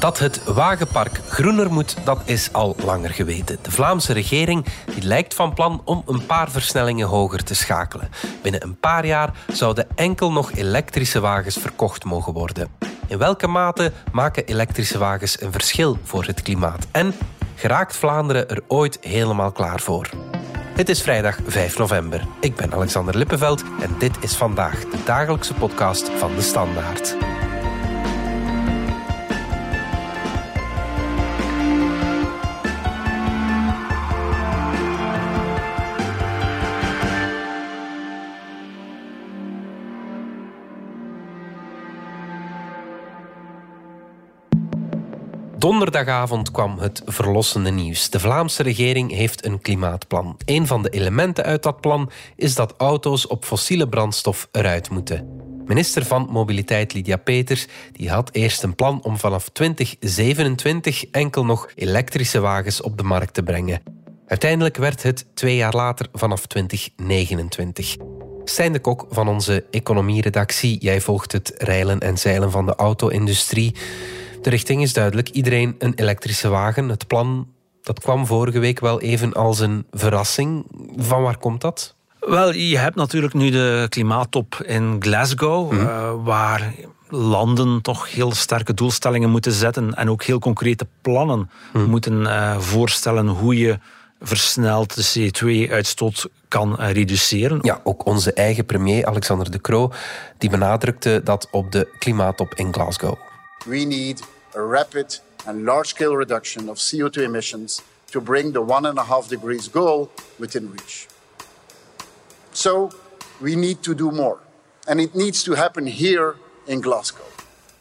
Dat het wagenpark groener moet, dat is al langer geweten. De Vlaamse regering die lijkt van plan om een paar versnellingen hoger te schakelen. Binnen een paar jaar zouden enkel nog elektrische wagens verkocht mogen worden. In welke mate maken elektrische wagens een verschil voor het klimaat? En geraakt Vlaanderen er ooit helemaal klaar voor? Het is vrijdag 5 november. Ik ben Alexander Lippenveld en dit is vandaag de dagelijkse podcast van de Standaard. Donderdagavond kwam het verlossende nieuws. De Vlaamse regering heeft een klimaatplan. Een van de elementen uit dat plan is dat auto's op fossiele brandstof eruit moeten. Minister van Mobiliteit Lydia Peters die had eerst een plan om vanaf 2027 enkel nog elektrische wagens op de markt te brengen. Uiteindelijk werd het twee jaar later vanaf 2029. Stijn de Kok van onze economieredactie, jij volgt het rijlen en zeilen van de auto-industrie. De richting is duidelijk. Iedereen een elektrische wagen. Het plan dat kwam vorige week wel even als een verrassing. Van waar komt dat? Wel, je hebt natuurlijk nu de klimaattop in Glasgow, mhm. eh, waar landen toch heel sterke doelstellingen moeten zetten en ook heel concrete plannen mhm. moeten uh, voorstellen hoe je versneld de CO2-uitstoot kan uh, reduceren. Ja, ook onze eigen premier Alexander De Croo die benadrukte dat op de klimaattop in Glasgow we need a rapid and large-scale reduction of CO2 emissions to bring the one and a half degrees goal within reach. So we need to do more. And it needs to happen here in Glasgow.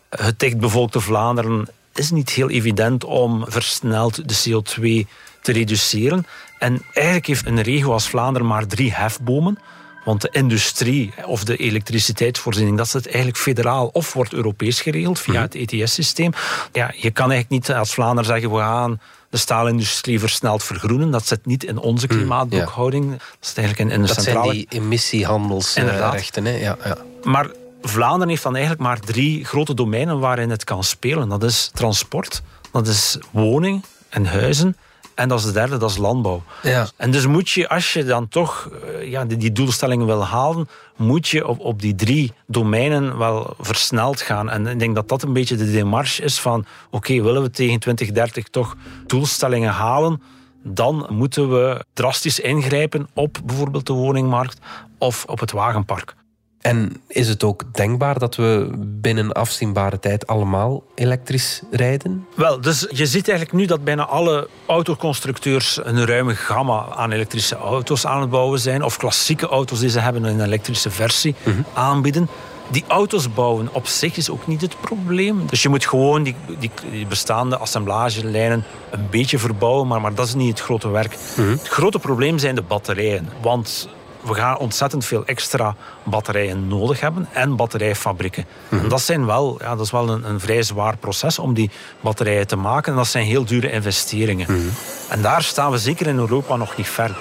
Het dichtbevolkte Vlaanderen is niet heel evident om versneld de CO2 te reduceren. En eigenlijk heeft een regio als Vlaanderen maar drie hefbomen. Want de industrie of de elektriciteitsvoorziening, dat zit eigenlijk federaal of wordt Europees geregeld via mhm. het ETS-systeem. Ja, je kan eigenlijk niet als Vlaanderen zeggen, we gaan de staalindustrie versneld vergroenen. Dat zit niet in onze mhm, klimaatboekhouding. Dat is eigenlijk in, de dat centrale... zijn die emissiehandelsrechten. Hè? Ja, ja. Maar Vlaanderen heeft dan eigenlijk maar drie grote domeinen waarin het kan spelen. Dat is transport, dat is woning en huizen en dat is de derde, dat is landbouw. Ja. En dus moet je, als je dan toch ja, die, doelstellingen wil halen, moet je op, op die drie domeinen wel versneld gaan. En ik denk dat dat een beetje de demarche is van oké, willen we tegen 2030 toch doelstellingen halen, dan moeten we drastisch ingrijpen op bijvoorbeeld de woningmarkt of op het wagenpark. En is het ook denkbaar dat we binnen afzienbare tijd allemaal elektrisch rijden? Wel, dus je ziet eigenlijk nu dat bijna alle autoconstructeurs een ruime gamma aan elektrische auto's aan het bouwen zijn. Of klassieke auto's die ze hebben in een elektrische versie mhm. aanbieden. Die auto's bouwen op zich is ook niet het probleem. Dus je moet gewoon die, die, die bestaande assemblagelijnen een beetje verbouwen, maar, maar dat is niet het grote werk. Mhm. Het grote probleem zijn de batterijen. Want we gaan ontzettend veel extra batterijen nodig hebben en batterijfabrieken. En dat, zijn wel, ja, dat is wel een, een, vrij zwaar proces om die batterijen te maken. En dat zijn heel dure investeringen. Mhm. En daar staan we zeker in Europa nog niet ver.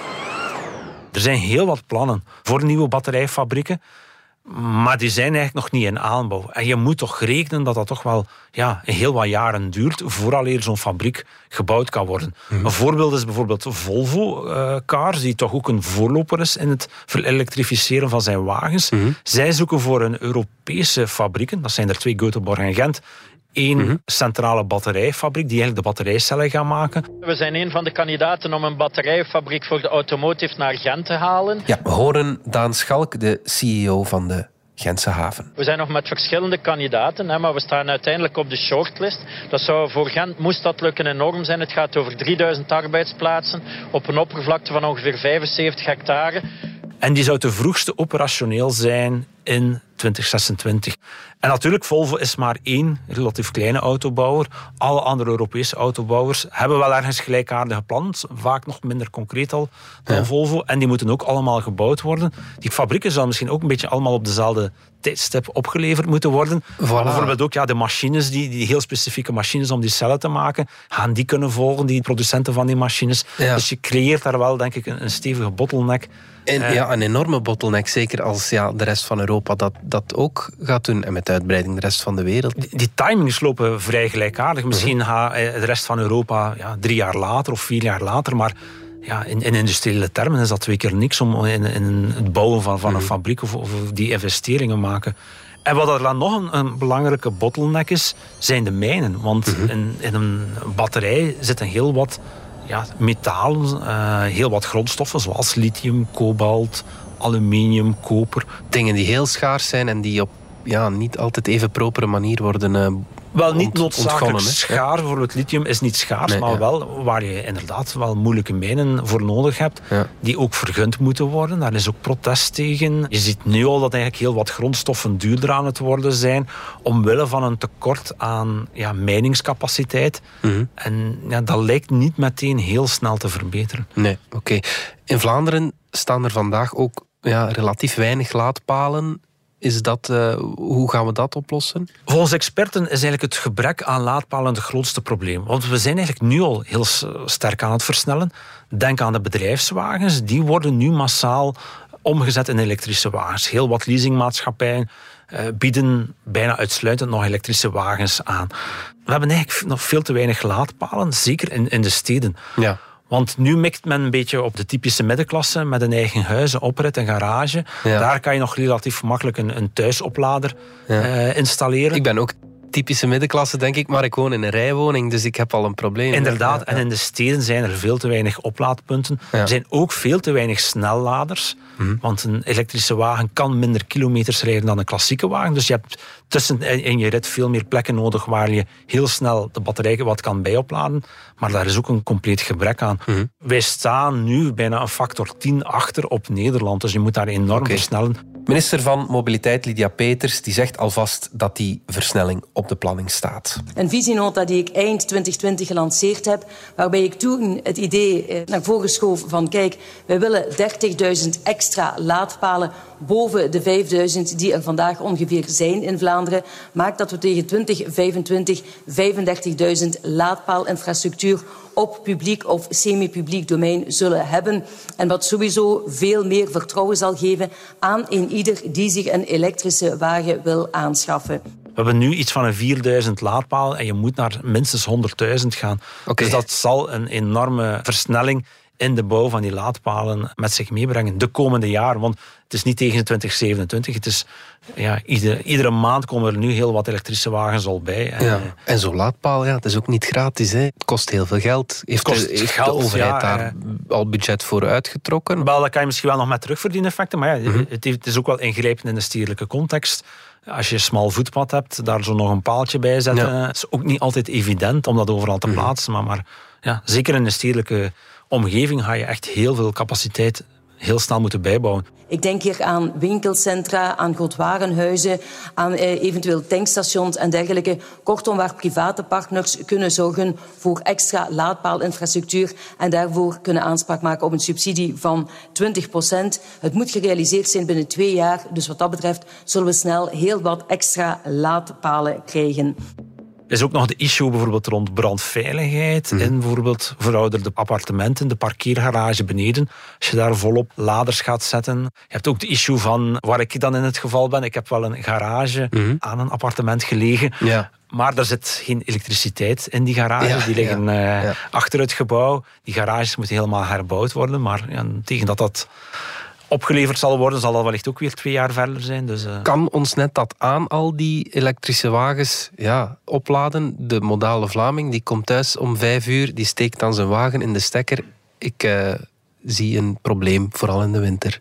Er zijn heel wat plannen voor nieuwe batterijfabrieken. Maar die zijn eigenlijk nog niet in aanbouw. En je moet toch rekenen dat dat toch wel ja, heel wat jaren duurt vooraleer zo'n fabriek gebouwd kan worden. Mhm. Een voorbeeld is bijvoorbeeld Volvo uh, Cars, die toch ook een voorloper is in het verelektrificeren van zijn wagens. Mhm. Zij zoeken voor een Europese fabrieken, dat zijn er twee, Göteborg en Gent, één mhm. centrale batterijfabriek die eigenlijk de batterijcellen gaan maken. We zijn een van de kandidaten om een batterijfabriek voor de automotive naar Gent te halen. Ja, we horen Daan Schalk, de CEO van de Gentse haven. We zijn nog met verschillende kandidaten, hè, maar we staan uiteindelijk op de shortlist. Dat zou voor Gent, moest dat lukken, enorm zijn. Het gaat over 3000 arbeidsplaatsen op een oppervlakte van ongeveer 75 hectare. En die zou te vroegste operationeel zijn in 2026. En natuurlijk, Volvo is maar één relatief kleine autobouwer. Alle andere Europese autobouwers hebben wel ergens gelijkaardige plannen, vaak nog minder concreet al dan Volvo. En die moeten ook allemaal gebouwd worden. Die fabrieken zullen misschien ook een beetje allemaal op dezelfde tijdstip opgeleverd moeten worden. Bijvoorbeeld ook ja, de machines, die, die heel specifieke machines om die cellen te maken, gaan die kunnen volgen, die producenten van die machines. Dus je creëert daar wel, denk ik, een, een stevige bottleneck. En, ja, een enorme bottleneck, zeker als ja, de rest van Europa dat dat ook gaat doen. En met de uitbreiding de rest van de wereld. Die, die timings lopen vrij gelijkaardig. Misschien mhm. eh, de rest van Europa ja, drie jaar later of vier jaar later. Maar ja, in, in industriële termen is dat twee keer niks om in, in het bouwen van, van een mhm. fabriek of, of, die investeringen maken. En wat er dan nog een, een, belangrijke bottleneck is, zijn de mijnen. Want mhm. in, in, een batterij zitten heel wat ja, metalen, uh, heel wat grondstoffen, zoals lithium, kobalt, aluminium, koper. Dingen die heel schaars zijn en die op ja, niet altijd even propere manier worden uh, wel niet noodzakelijk schaar. Bijvoorbeeld lithium is niet schaars, maar wel waar je inderdaad wel moeilijke mijnen voor nodig hebt, die ook vergund moeten worden. Daar is ook protest tegen. Je ziet nu al dat eigenlijk heel wat grondstoffen duurder aan het worden zijn, omwille van een tekort aan ja, mijningscapaciteit. Mhm. En ja, dat lijkt niet meteen heel snel te verbeteren. Nee, oké. In Vlaanderen staan er vandaag ook ja, relatief weinig laadpalen is dat, uh, hoe gaan we dat oplossen? Volgens experten is eigenlijk het gebrek aan laadpalen het grootste probleem. Want we zijn eigenlijk nu al heel sterk aan het versnellen. Denk aan de bedrijfswagens, die worden nu massaal omgezet in elektrische wagens. Heel wat leasingmaatschappijen uh, bieden bijna uitsluitend nog elektrische wagens aan. We hebben eigenlijk nog veel te weinig laadpalen, zeker in, in de steden. Ja. Want nu mikt men een beetje op de typische middenklasse met een eigen huis, een oprit, een garage. Daar kan je nog relatief makkelijk een, een thuisoplader uh, installeren. Ik ben ook typische middenklasse, denk ik, maar ik woon in een rijwoning, dus ik heb al een probleem. Inderdaad, en in de steden zijn er veel te weinig oplaadpunten. Er zijn ook veel te weinig snelladers, mhm. want een elektrische wagen kan minder kilometers rijden dan een klassieke wagen. Dus je hebt tussen in je rit veel meer plekken nodig waar je heel snel de batterij wat kan bijopladen. Maar daar is ook een compleet gebrek aan. Mhm. Wij staan nu bijna een factor 10 achter op Nederland, dus je moet daar enorm versnellen. Minister van Mobiliteit Lydia Peters die zegt alvast dat die versnelling op de planning staat. Een visienota die ik eind 2020 gelanceerd heb, waarbij ik toen het idee eh, naar voren schoof van kijk, wij willen 30.000 extra laadpalen boven de 5.000 die er vandaag ongeveer zijn in Vlaanderen, maakt dat we tegen 2025 35.000 laadpaalinfrastructuur op publiek of semi-publiek domein zullen hebben. En wat sowieso veel meer vertrouwen zal geven aan een ieder die zich een elektrische wagen wil aanschaffen. We hebben nu iets van een 4000 laadpalen en je moet naar minstens 100.000 gaan. Dus dat zal een enorme versnelling in de bouw van die laadpalen met zich meebrengen de komende jaren. Want het is niet tegen 2027, het is ja, iedere, iedere maand komen er nu heel wat elektrische wagens al bij. Ja. En zo'n laadpaal, ja, het is ook niet gratis. Hè. Het kost heel veel geld. Heeft, kost de, heeft geld, de overheid daar eh, al budget voor uitgetrokken? Wel, dat kan je misschien wel nog met terugverdienen effecten, maar ja, mhm. het, het is ook wel ingrijpend in de stedelijke context. Als je een smal voetpad hebt, daar zo nog een paaltje bij zetten. Ja. is ook niet altijd evident om dat overal te mhm. plaatsen. Maar, maar ja, zeker in de stedelijke omgeving ga je echt heel veel capaciteit heel snel moeten bijbouwen. Ik denk hier aan winkelcentra, aan grootwarenhuizen, aan eh, eventueel tankstations en dergelijke. Kortom, waar private partners kunnen zorgen voor extra laadpaalinfrastructuur en daarvoor kunnen aanspraak maken op een subsidie van 20 procent. Het moet gerealiseerd zijn binnen twee jaar. Dus wat dat betreft zullen we snel heel wat extra laadpalen krijgen. Er is ook nog de issue bijvoorbeeld rond brandveiligheid mm. in bijvoorbeeld verouderde appartementen, de parkeergarage beneden. Als je daar volop laders gaat zetten. Je hebt ook de issue van waar ik dan in het geval ben. Ik heb wel een garage mhm. aan een appartement gelegen. Ja. Maar er zit geen elektriciteit in die garages. die liggen ja, uh, achter het gebouw. Die garages moeten helemaal herbouwd worden. Maar tegen dat dat opgeleverd zal worden, zal dat wellicht ook weer twee jaar verder zijn. Dus, uh... Kan ons net dat aan, al die elektrische wagens ja, opladen? De modale Vlaming die komt thuis om vijf uur, die steekt dan zijn wagen in de stekker. Ik uh, zie een probleem, vooral in de winter.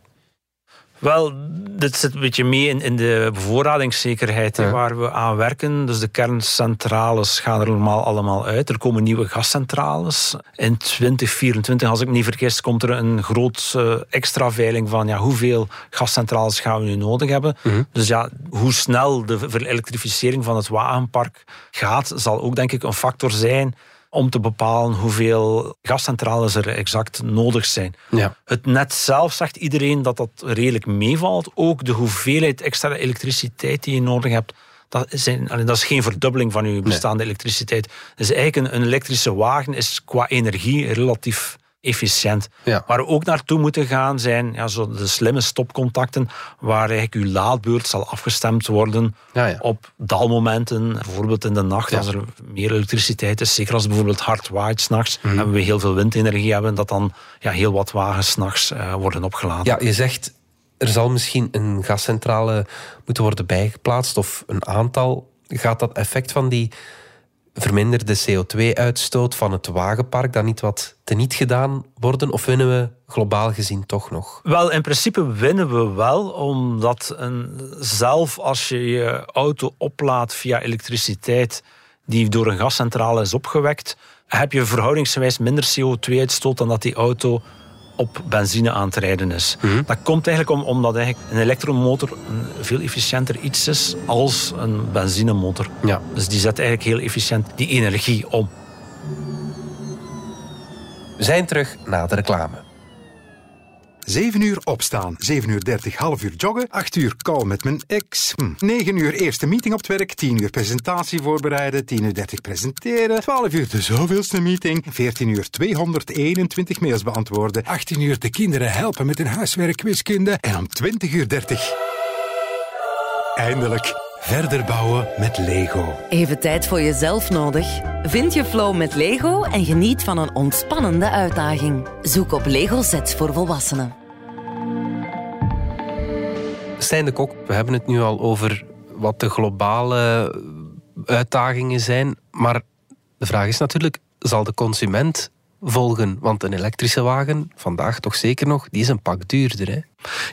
Wel, dit zit een beetje mee in, in de bevoorradingszekerheid waar we aan werken. Dus de kerncentrales gaan er normaal allemaal uit. Er komen nieuwe gascentrales. In 2024, als ik me niet vergis, komt er een groot uh, extra veiling van ja, hoeveel gascentrales gaan we nu nodig hebben. Mhm. Dus ja, hoe snel de verelektrificering van het wagenpark gaat, zal ook denk ik een factor zijn om te bepalen hoeveel gascentrales er exact nodig zijn. Ja. Het net zelf zegt iedereen dat dat redelijk meevalt. Ook de hoeveelheid extra elektriciteit die je nodig hebt, dat, zijn, dat is geen verdubbeling van je bestaande elektriciteit. Dus eigenlijk een, een elektrische wagen is qua energie relatief efficiënt. Ja. Waar we ook naartoe moeten gaan zijn ja, zo de slimme stopcontacten, waar eigenlijk uw laadbeurt zal afgestemd worden Ja, ja. op dalmomenten. Bijvoorbeeld in de nacht, als er meer elektriciteit is. Zeker als het bijvoorbeeld hard waait s'nachts, Mhm. en we heel veel windenergie hebben, dat dan ja, heel wat wagens s'nachts eh worden opgeladen. Ja, je zegt er zal misschien een gascentrale moeten worden bijgeplaatst of een aantal. Gaat dat effect van die verminderde CO2-uitstoot van het wagenpark dan niet wat teniet gedaan worden? Of winnen we globaal gezien toch nog? Wel, in principe winnen we wel, omdat een, zelf als je je auto oplaadt via elektriciteit die door een gascentrale is opgewekt, heb je verhoudingsgewijs minder CO2-uitstoot dan dat die auto op benzine aan te rijden is. Dat komt eigenlijk om, omdat eigenlijk een elektromotor een veel efficiënter iets is als een benzinemotor. Ja. Dus die zet eigenlijk heel efficiënt die energie om. We zijn terug na de reclame. 7 uur opstaan, 7 uur 30 half uur joggen, 8 uur call met mijn ex, hm. 9 uur eerste meeting op het werk, 10 uur presentatie voorbereiden, 10 uur 30 presenteren, 12 uur de zoveelste meeting, 14 uur 221 mails beantwoorden, 18 uur de kinderen helpen met hun huiswerk wiskunde en om 20 uur 30 eindelijk verder bouwen met Lego. Even tijd voor jezelf nodig? Vind je flow met Lego en geniet van een ontspannende uitdaging. Zoek op Lego Sets voor volwassenen. Stijn de Kok, we hebben het nu al over wat de globale uitdagingen zijn. Maar de vraag is natuurlijk, zal de consument volgen? Want een elektrische wagen, vandaag toch zeker nog, die is een pak duurder. Hè?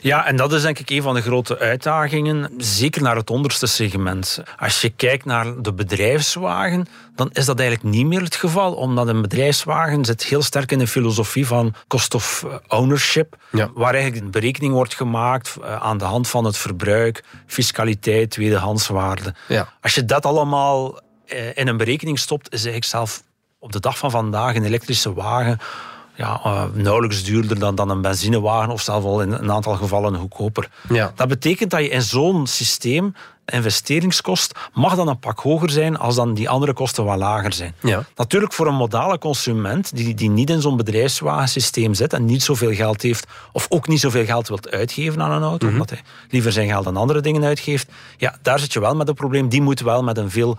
Ja, en dat is denk ik een van de grote uitdagingen, zeker naar het onderste segment. Als je kijkt naar de bedrijfswagen, dan is dat eigenlijk niet meer het geval, omdat een bedrijfswagen zit heel sterk in de filosofie van cost of ownership, Ja. waar eigenlijk een berekening wordt gemaakt eh, aan de hand van het verbruik, fiscaliteit, tweedehandswaarde. Ja. Als je dat allemaal eh, in een berekening stopt, is eigenlijk zelf op de dag van vandaag een elektrische wagen ja, eh, nauwelijks duurder dan, dan een benzinewagen of zelfs al in een aantal gevallen goedkoper. Ja. Dat betekent dat je in zo'n systeem investeringskost mag dan een pak hoger zijn als dan die andere kosten wat lager zijn. Ja. Natuurlijk voor een modale consument die, die niet in zo'n bedrijfswagensysteem zit en niet zoveel geld heeft of ook niet zoveel geld wilt uitgeven aan een auto, omdat hij liever zijn geld aan andere dingen uitgeeft, ja, daar zit je wel met een probleem. Die moet wel met een veel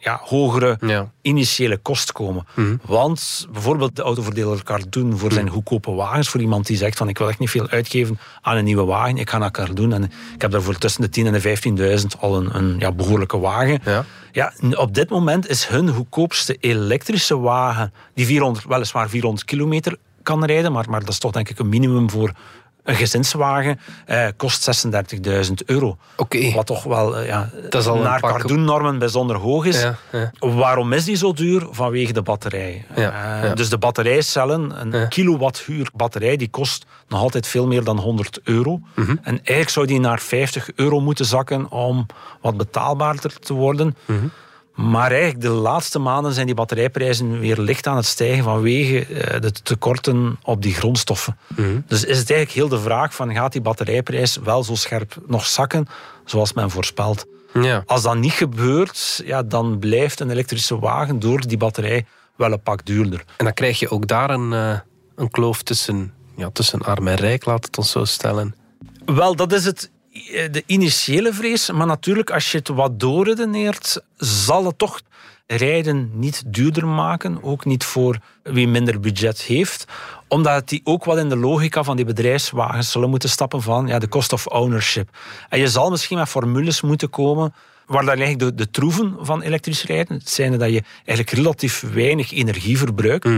ja, hogere Ja. initiële kost komen. Want bijvoorbeeld de autoverdeler Cardoen voor zijn goedkope wagens, voor iemand die zegt van ik wil echt niet veel uitgeven aan een nieuwe wagen, ik ga naar Cardoen en ik heb daarvoor tussen de 10.000 en de 15.000 al een, een ja, behoorlijke wagen. Ja. Ja, op dit moment is hun goedkoopste elektrische wagen, die 400, weliswaar 400 kilometer kan rijden, maar, maar dat is toch denk ik een minimum voor een gezinswagen, eh, kost 36.000 euro. Wat toch wel eh, ja, Dat is al een naar Cardoen-normen bijzonder hoog is. Ja, ja. Waarom is die zo duur? Vanwege de batterij. Eh. Dus de batterijcellen, een kilowattuur batterij, die kost nog altijd veel meer dan 100 euro. Mhm. En eigenlijk zou die naar 50 euro moeten zakken om wat betaalbaarder te worden. Mhm. Maar eigenlijk de laatste maanden zijn die batterijprijzen weer licht aan het stijgen vanwege eh, de tekorten op die grondstoffen. Mhm. Dus is het eigenlijk heel de vraag van gaat die batterijprijs wel zo scherp nog zakken zoals men voorspelt? Ja. Als dat niet gebeurt, ja, dan blijft een elektrische wagen door die batterij wel een pak duurder. En dan krijg je ook daar een, eh, een kloof tussen, ja, tussen arm en rijk, laat het ons zo stellen. Wel, dat is het, de initiële vrees. Maar natuurlijk, als je het wat doorredeneert, zal het toch rijden niet duurder maken. Ook niet voor wie minder budget heeft. Omdat die ook wat in de logica van die bedrijfswagens zullen moeten stappen van ja, de cost of ownership. En je zal misschien met formules moeten komen waar dan eigenlijk de, troeven van elektrisch rijden, het zijn dat je eigenlijk relatief weinig energie verbruikt.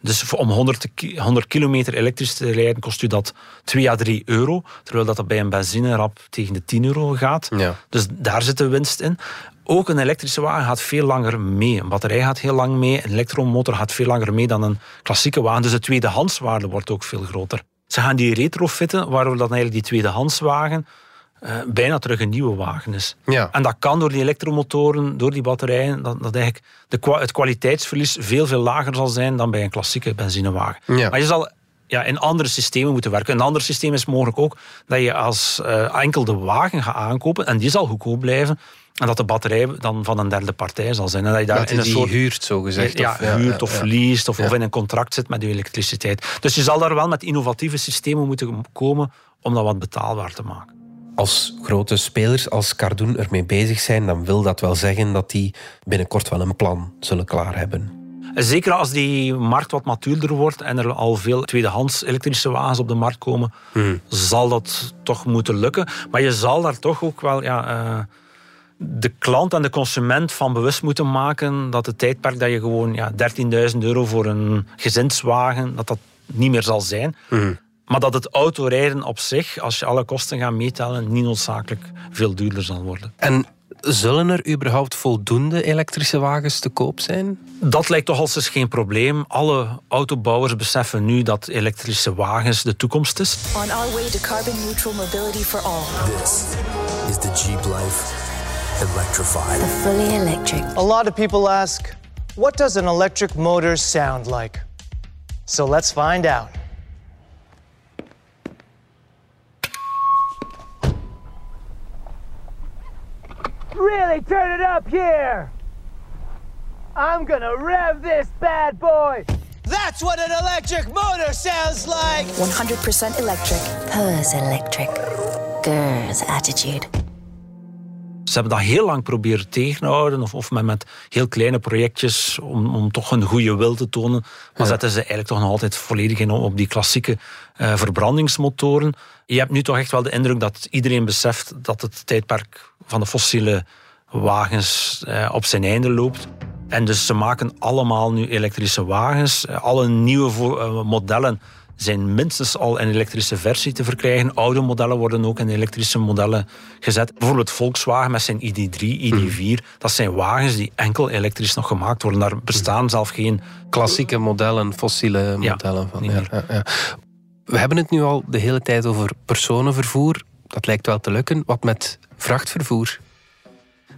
Dus om 100, ki- 100 kilometer elektrisch te rijden kost u dat 2 à 3 euro. Terwijl dat, dat bij een benzinerap tegen de 10 euro gaat. Ja. Dus daar zit de winst in. Ook een elektrische wagen gaat veel langer mee. Een batterij gaat heel lang mee. Een elektromotor gaat veel langer mee dan een klassieke wagen. Dus de tweedehandswaarde wordt ook veel groter. Ze gaan die retrofitten, waardoor dan eigenlijk die tweedehandswagen eh, bijna terug een nieuwe wagen is. Ja. En dat kan door die elektromotoren, door die batterijen, dat, dat eigenlijk de, het kwaliteitsverlies veel, veel lager zal zijn dan bij een klassieke benzinewagen. Ja. Maar je zal ja, in andere systemen moeten werken. Een ander systeem is mogelijk ook dat je als uh, enkel de wagen gaat aankopen en die zal goedkoop blijven. En dat de batterij dan van een derde partij zal zijn. En dat je daar in een soort huurt, zo gezegd. Ja, of, huurt of leest of, of in een contract zit met je elektriciteit. Dus je zal daar wel met innovatieve systemen moeten komen om dat wat betaalbaar te maken. Als grote spelers als Cardoen ermee bezig zijn, dan wil dat wel zeggen dat die binnenkort wel een plan zullen klaar hebben. Zeker als die markt wat matuurder wordt en er al veel tweedehands elektrische wagens op de markt komen, hmm. zal dat toch moeten lukken. Maar je zal daar toch ook wel ja, uh, de klant en de consument van bewust moeten maken dat het tijdperk dat je gewoon ja, 13.000 euro voor een gezinswagen, dat dat niet meer zal zijn. Hmm. Maar dat het autorijden op zich, als je alle kosten gaat meetellen, niet noodzakelijk veel duurder zal worden. En Zullen er überhaupt voldoende elektrische wagens te koop zijn? Dat lijkt toch als geen probleem. Alle autobouwers beseffen nu dat elektrische wagens de toekomst is. On our way to carbon neutral mobility for all. This is the Jeep Life electrified. The fully electric. A lot of people ask, what does an electric motor sound like? So let's find out. Really turn it up here! I'm gonna rev this bad boy! That's what an electric motor sounds like! 100% electric. Purrs electric. Girls attitude. Ze hebben dat heel lang proberen tegenhouden, of, of met, met heel kleine projectjes om, om toch een goede wil te tonen. Maar zetten ze eigenlijk toch nog altijd volledig in op die klassieke uh, verbrandingsmotoren. Je hebt nu toch echt wel de indruk dat iedereen beseft dat het tijdperk van de fossiele wagens uh, op zijn einde loopt. En dus ze maken allemaal nu elektrische wagens. Uh, alle nieuwe modellen zijn minstens al in elektrische versie te verkrijgen. Oude modellen worden ook in elektrische modellen gezet. Bijvoorbeeld Volkswagen met zijn ID3, ID4. Dat zijn wagens die enkel elektrisch nog gemaakt worden. Daar bestaan zelf geen... Klassieke modellen, fossiele modellen. van. Ja, ja, We hebben het nu al de hele tijd over personenvervoer. Dat lijkt wel te lukken. Wat met vrachtvervoer?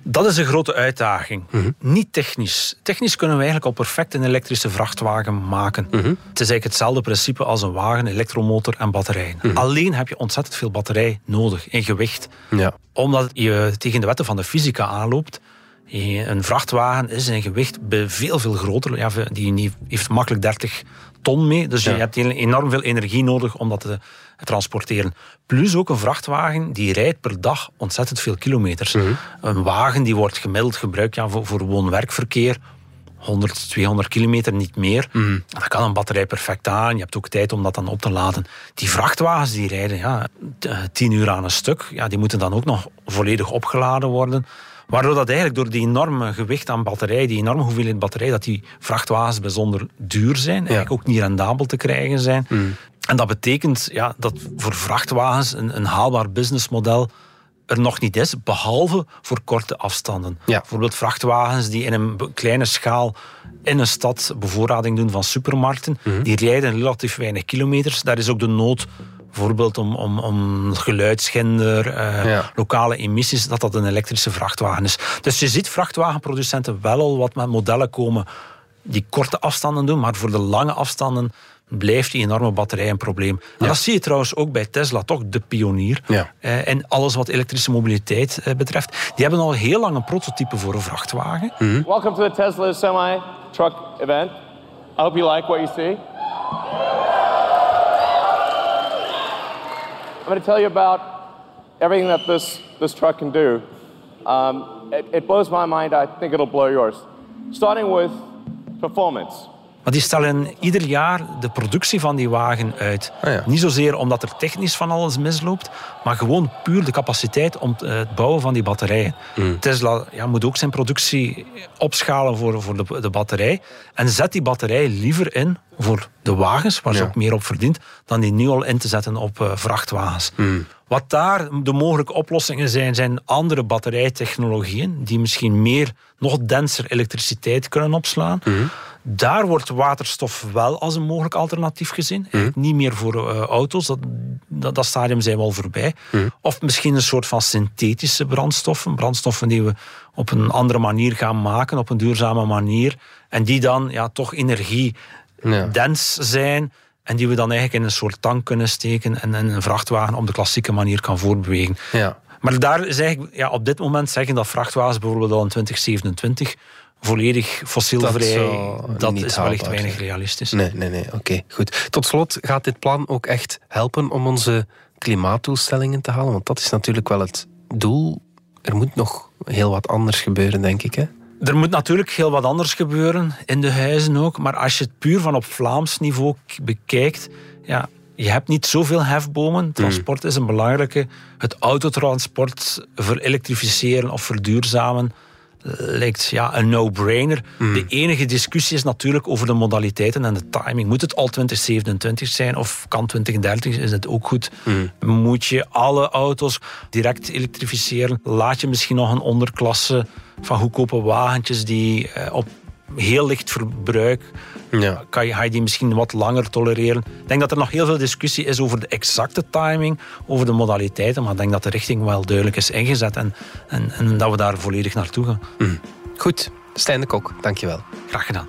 Dat is een grote uitdaging. Mhm. Niet technisch. Technisch kunnen we eigenlijk al perfect een elektrische vrachtwagen maken. Mhm. Het is eigenlijk hetzelfde principe als een wagen, elektromotor en batterijen. Mhm. Alleen heb je ontzettend veel batterij nodig in gewicht. Ja. Omdat je tegen de wetten van de fysica aanloopt. Een vrachtwagen is in gewicht veel, veel groter. Ja, die heeft makkelijk 30 ton mee. Dus je hebt enorm veel energie nodig om dat te transporteren. Plus ook een vrachtwagen die rijdt per dag ontzettend veel kilometers. Mhm. Een wagen die wordt gemiddeld gebruikt ja, voor, voor woon-werkverkeer. 100, 200 kilometer, niet meer. Mm. Dan kan een batterij perfect aan. Je hebt ook tijd om dat dan op te laden. Die vrachtwagens die rijden ja, 10 uur aan een stuk. Ja, die moeten dan ook nog volledig opgeladen worden. Waardoor dat eigenlijk door die enorme gewicht aan batterij, die enorme hoeveelheid batterij, dat die vrachtwagens bijzonder duur zijn. Eigenlijk ook niet rendabel te krijgen zijn. Mm. En dat betekent ja, dat voor vrachtwagens een, een haalbaar businessmodel er nog niet is, behalve voor korte afstanden. Bijvoorbeeld vrachtwagens die in een kleine schaal in een stad bevoorrading doen van supermarkten, mhm. die rijden relatief weinig kilometers. Daar is ook de nood bijvoorbeeld om, om, om geluidsschinder, uh, lokale emissies, dat dat een elektrische vrachtwagen is. Dus je ziet vrachtwagenproducenten wel al wat met modellen komen die korte afstanden doen, maar voor de lange afstanden blijft die enorme batterij een probleem. En dat zie je trouwens ook bij Tesla, toch de pionier. Ja. Eh, en alles wat elektrische mobiliteit eh, betreft. Die hebben al heel lang een prototype voor een vrachtwagen. Mm Welcome to the Tesla semi-truck event. I hope you like what you see. Going to tell you about everything that this, this truck can do. Um, it, it blows my mind. I think it'll blow yours. Starting with performance. Maar die stellen ieder jaar de productie van die wagen uit. Ah, Niet zozeer omdat er technisch van alles misloopt, maar gewoon puur de capaciteit om eh, het bouwen van die batterijen. Mm. Tesla ja, moet ook zijn productie opschalen voor, voor de, de batterij. En zet die batterij liever in voor de wagens, waar ze ook meer op verdient, dan die nu al in te zetten op uh, vrachtwagens. Mm. Wat daar de mogelijke oplossingen zijn, zijn andere batterijtechnologieën die misschien meer, nog denser elektriciteit kunnen opslaan. Mm. Daar wordt waterstof wel als een mogelijk alternatief gezien. Mm. Niet meer voor uh, auto's, dat, dat, dat, stadium zijn we al voorbij. Mm. Of misschien een soort van synthetische brandstoffen. Brandstoffen die we op een andere manier gaan maken, op een duurzame manier. En die dan ja, toch energie dens zijn En die we dan eigenlijk in een soort tank kunnen steken en, en een vrachtwagen op de klassieke manier kan voortbewegen. Ja. Maar daar is eigenlijk, ja, op dit moment zeggen dat vrachtwagens bijvoorbeeld al in 2027 volledig fossielvrij, dat, dat is wellicht weinig realistisch. Nee, nee, nee. Oké, goed. Tot slot, gaat dit plan ook echt helpen om onze klimaatdoelstellingen te halen? Want dat is natuurlijk wel het doel. Er moet nog heel wat anders gebeuren, denk ik. Hè? Er moet natuurlijk heel wat anders gebeuren, in de huizen ook. Maar als je het puur van op Vlaams niveau bekijkt, ja, je hebt niet zoveel hefbomen. Hmm. Transport is een belangrijke. Het autotransport verelektrificeren of verduurzamen lijkt ja, een no-brainer. Hmm. De enige discussie is natuurlijk over de modaliteiten en de timing. Moet het al 2027 zijn of kan 2030? Is het ook goed? Mm. Moet je alle auto's direct elektrificeren? Laat je misschien nog een onderklasse van goedkope wagentjes die eh, op heel licht verbruik. Ja. Kan je, ga je die misschien wat langer tolereren? Ik denk dat er nog heel veel discussie is over de exacte timing, over de modaliteiten, maar ik denk dat de richting wel duidelijk is ingezet en, en, en dat we daar volledig naartoe gaan. Mm. Goed, Stijn de Kok, dankjewel. Graag gedaan.